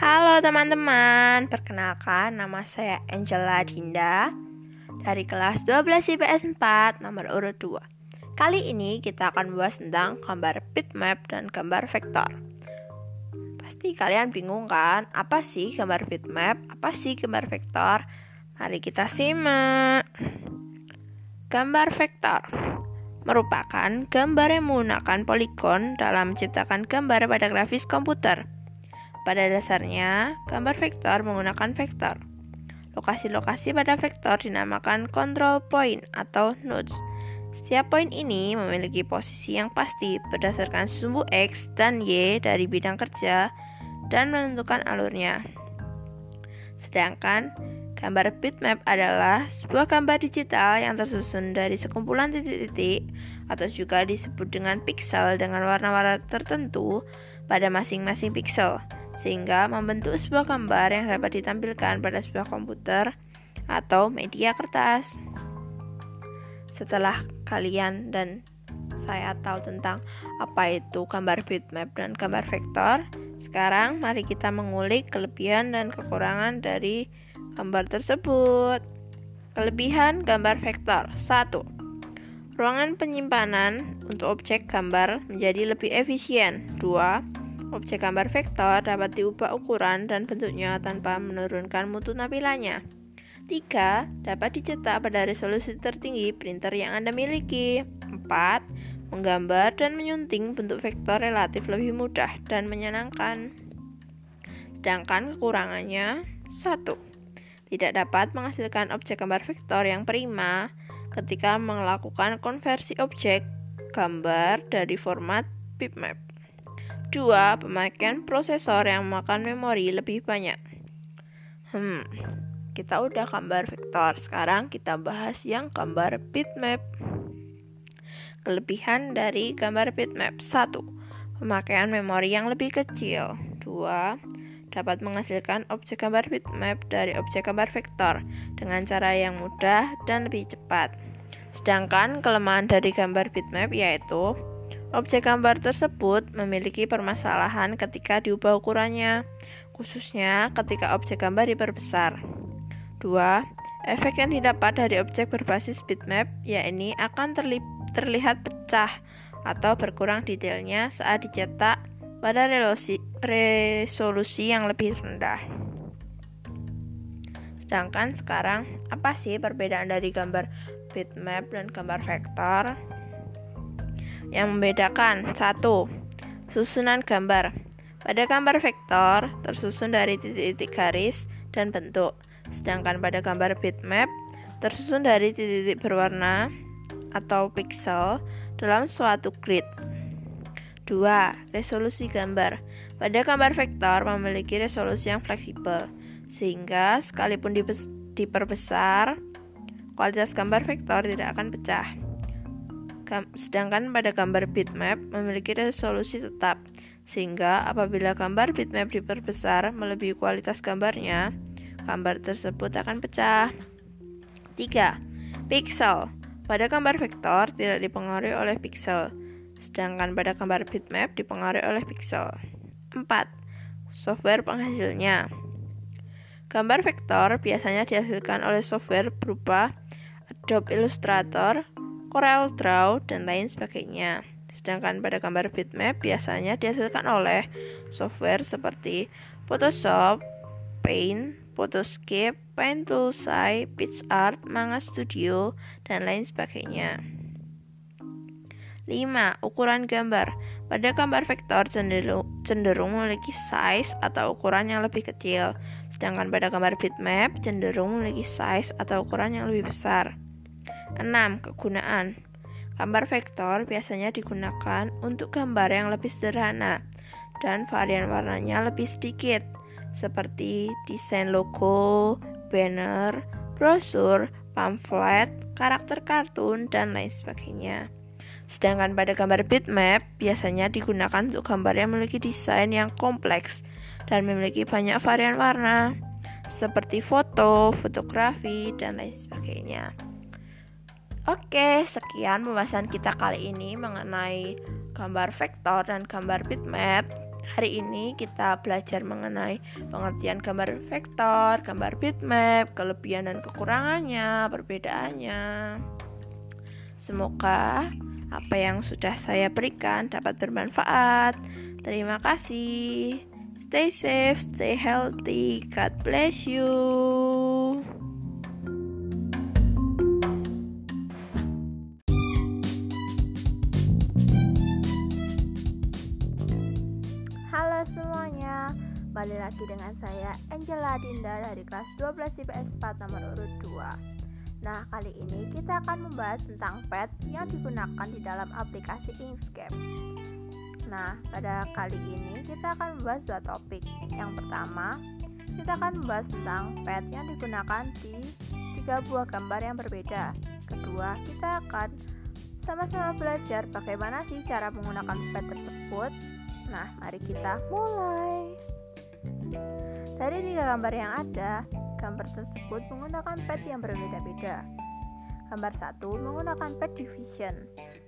Halo teman-teman, perkenalkan nama saya Angela Dinda dari kelas 12 IPS 4 nomor urut 2. Kali ini kita akan membahas tentang gambar bitmap dan gambar vektor. Pasti kalian bingung kan, apa sih gambar bitmap, apa sih gambar vektor? Mari kita simak. Gambar vektor merupakan gambar yang menggunakan poligon dalam menciptakan gambar pada grafis komputer. Pada dasarnya, gambar vektor menggunakan vektor. Lokasi-lokasi pada vektor dinamakan control point atau nodes. Setiap poin ini memiliki posisi yang pasti berdasarkan sumbu X dan Y dari bidang kerja dan menentukan alurnya. Sedangkan Gambar bitmap adalah sebuah gambar digital yang tersusun dari sekumpulan titik-titik atau juga disebut dengan pixel dengan warna-warna tertentu pada masing-masing pixel sehingga membentuk sebuah gambar yang dapat ditampilkan pada sebuah komputer atau media kertas. Setelah kalian dan saya tahu tentang apa itu gambar bitmap dan gambar vektor, sekarang mari kita mengulik kelebihan dan kekurangan dari gambar tersebut. Kelebihan gambar vektor 1. Ruangan penyimpanan untuk objek gambar menjadi lebih efisien. 2. Objek gambar vektor dapat diubah ukuran dan bentuknya tanpa menurunkan mutu tampilannya. 3. Dapat dicetak pada resolusi tertinggi printer yang Anda miliki. 4. Menggambar dan menyunting bentuk vektor relatif lebih mudah dan menyenangkan. Sedangkan kekurangannya 1 tidak dapat menghasilkan objek gambar vektor yang prima ketika melakukan konversi objek gambar dari format bitmap. 2. Pemakaian prosesor yang memakan memori lebih banyak. Hmm, kita udah gambar vektor. Sekarang kita bahas yang gambar bitmap. Kelebihan dari gambar bitmap 1. Pemakaian memori yang lebih kecil. 2 dapat menghasilkan objek gambar bitmap dari objek gambar vektor dengan cara yang mudah dan lebih cepat. Sedangkan kelemahan dari gambar bitmap yaitu objek gambar tersebut memiliki permasalahan ketika diubah ukurannya, khususnya ketika objek gambar diperbesar. 2. Efek yang didapat dari objek berbasis bitmap yakni akan terlihat pecah atau berkurang detailnya saat dicetak pada resolusi yang lebih rendah. Sedangkan sekarang, apa sih perbedaan dari gambar bitmap dan gambar vektor? Yang membedakan, satu, susunan gambar. Pada gambar vektor tersusun dari titik-titik garis dan bentuk, sedangkan pada gambar bitmap tersusun dari titik-titik berwarna atau pixel dalam suatu grid. 2. Resolusi gambar. Pada gambar vektor memiliki resolusi yang fleksibel, sehingga sekalipun diperbesar, kualitas gambar vektor tidak akan pecah. Sedangkan pada gambar bitmap memiliki resolusi tetap, sehingga apabila gambar bitmap diperbesar melebihi kualitas gambarnya, gambar tersebut akan pecah. 3. Pixel. Pada gambar vektor tidak dipengaruhi oleh pixel, sedangkan pada gambar bitmap dipengaruhi oleh pixel. 4. Software penghasilnya Gambar vektor biasanya dihasilkan oleh software berupa Adobe Illustrator, Corel Draw, dan lain sebagainya. Sedangkan pada gambar bitmap biasanya dihasilkan oleh software seperti Photoshop, Paint, Photoscape, Paint Toolsai, PixArt, Manga Studio, dan lain sebagainya. 5. Ukuran gambar. Pada gambar vektor cenderung memiliki size atau ukuran yang lebih kecil, sedangkan pada gambar bitmap cenderung memiliki size atau ukuran yang lebih besar. 6. Kegunaan. Gambar vektor biasanya digunakan untuk gambar yang lebih sederhana dan varian warnanya lebih sedikit, seperti desain logo, banner, brosur, pamflet, karakter kartun, dan lain sebagainya. Sedangkan pada gambar bitmap biasanya digunakan untuk gambar yang memiliki desain yang kompleks dan memiliki banyak varian warna seperti foto, fotografi, dan lain sebagainya. Oke, sekian pembahasan kita kali ini mengenai gambar vektor dan gambar bitmap. Hari ini kita belajar mengenai pengertian gambar vektor, gambar bitmap, kelebihan dan kekurangannya, perbedaannya. Semoga apa yang sudah saya berikan dapat bermanfaat. Terima kasih. Stay safe, stay healthy. God bless you. Kembali lagi dengan saya Angela Dinda dari kelas 12 IPS 4 nomor urut 2 Nah, kali ini kita akan membahas tentang pet yang digunakan di dalam aplikasi Inkscape. Nah, pada kali ini kita akan membahas dua topik. Yang pertama, kita akan membahas tentang pet yang digunakan di tiga buah gambar yang berbeda. Kedua, kita akan sama-sama belajar bagaimana sih cara menggunakan pet tersebut. Nah, mari kita mulai. Dari tiga gambar yang ada, gambar tersebut menggunakan pet yang berbeda-beda. Gambar satu menggunakan pet division,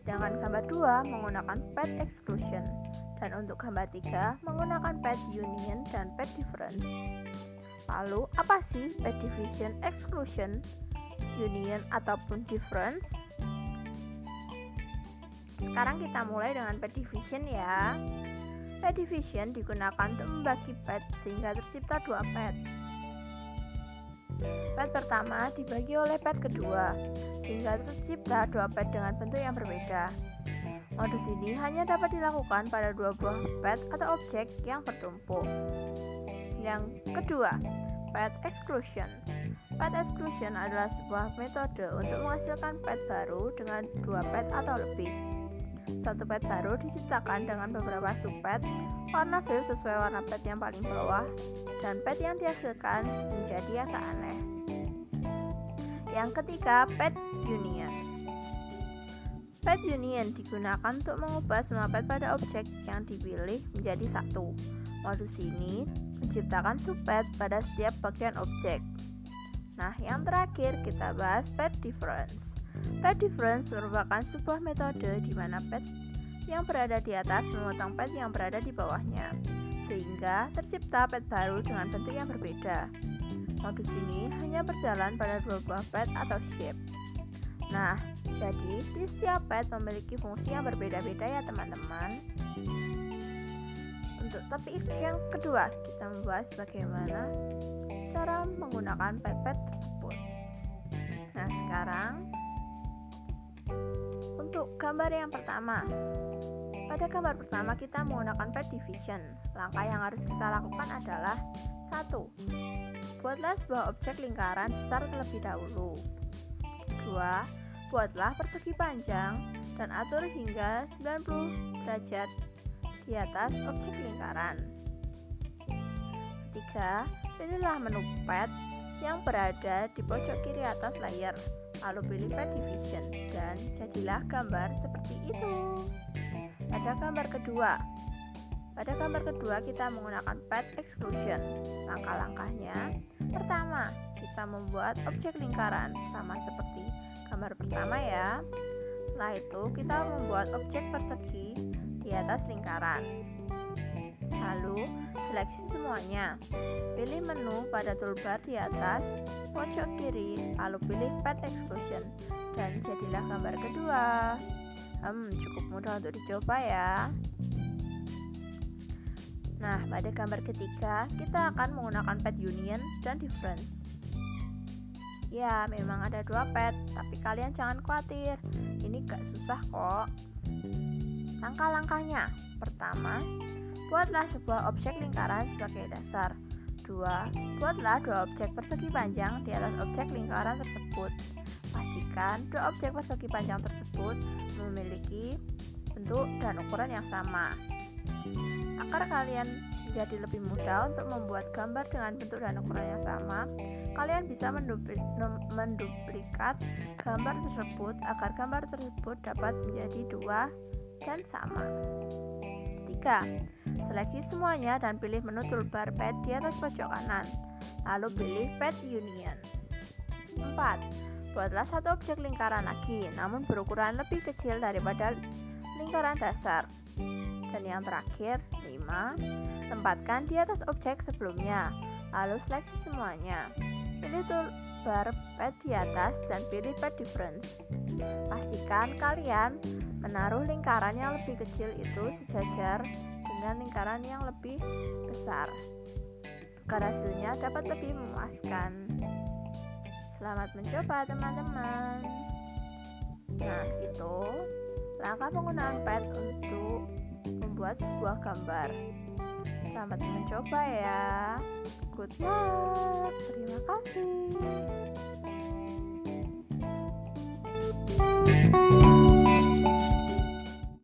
sedangkan gambar dua menggunakan pet exclusion, dan untuk gambar tiga menggunakan pet union dan pet difference. Lalu, apa sih pet division, exclusion, union, ataupun difference? Sekarang kita mulai dengan pet division ya. Pet division digunakan untuk membagi pet sehingga tercipta dua pet. Pet pertama dibagi oleh pet kedua sehingga tercipta dua pet dengan bentuk yang berbeda. Modus ini hanya dapat dilakukan pada dua buah pet atau objek yang bertumpuk. Yang kedua, pet exclusion. Pet exclusion adalah sebuah metode untuk menghasilkan pet baru dengan dua pet atau lebih. Satu pet baru diciptakan dengan beberapa subpet, warna fill sesuai warna pet yang paling bawah, dan pet yang dihasilkan menjadi agak aneh. Yang ketiga, pet union. Pet union digunakan untuk mengubah semua pet pada objek yang dipilih menjadi satu. Modus ini menciptakan subpet pada setiap bagian objek. Nah, yang terakhir kita bahas pet difference. Pet difference merupakan sebuah metode di mana pet yang berada di atas memotong pet yang berada di bawahnya, sehingga tercipta pet baru dengan bentuk yang berbeda. Modus ini hanya berjalan pada dua buah pet atau shape. Nah, jadi di setiap pet memiliki fungsi yang berbeda-beda ya teman-teman. Untuk topik yang kedua, kita membahas bagaimana cara menggunakan pet-pet tersebut. Nah, sekarang untuk gambar yang pertama, pada gambar pertama kita menggunakan pet division. Langkah yang harus kita lakukan adalah satu, Buatlah sebuah objek lingkaran besar terlebih dahulu. Dua, Buatlah persegi panjang dan atur hingga 90 derajat di atas objek lingkaran. Ketiga, pilihlah menu pet yang berada di pojok kiri atas layar. Lalu pilih pet division dan jadilah gambar seperti itu. Pada gambar kedua. Pada gambar kedua kita menggunakan pet exclusion. Langkah-langkahnya pertama kita membuat objek lingkaran sama seperti gambar pertama ya. Setelah itu kita membuat objek persegi di atas lingkaran lalu seleksi semuanya pilih menu pada toolbar di atas pojok kiri, lalu pilih Pet Exclusion, dan jadilah gambar kedua. Hmm, cukup mudah untuk dicoba ya. Nah, pada gambar ketiga, kita akan menggunakan pet union dan difference. Ya, memang ada dua pet, tapi kalian jangan khawatir. Ini gak susah kok. Langkah-langkahnya. Pertama, buatlah sebuah objek lingkaran sebagai dasar. 2. Buatlah dua objek persegi panjang di atas objek lingkaran tersebut. Pastikan dua objek persegi panjang tersebut memiliki bentuk dan ukuran yang sama. Agar kalian menjadi lebih mudah untuk membuat gambar dengan bentuk dan ukuran yang sama, kalian bisa menduplikat gambar tersebut agar gambar tersebut dapat menjadi dua dan sama. 3. Seleksi semuanya dan pilih menu toolbar pet di atas pojok kanan. Lalu pilih pet union. 4. Buatlah satu objek lingkaran lagi, namun berukuran lebih kecil daripada lingkaran dasar. Dan yang terakhir, 5. Tempatkan di atas objek sebelumnya, lalu seleksi semuanya. Pilih toolbar pad di atas dan pilih pad difference. Pastikan kalian menaruh lingkaran yang lebih kecil itu sejajar dengan lingkaran yang lebih besar agar hasilnya dapat lebih memuaskan. Selamat mencoba teman-teman. Nah, itu langkah penggunaan pad untuk membuat sebuah gambar. Selamat mencoba ya. Good luck. Terima kasih.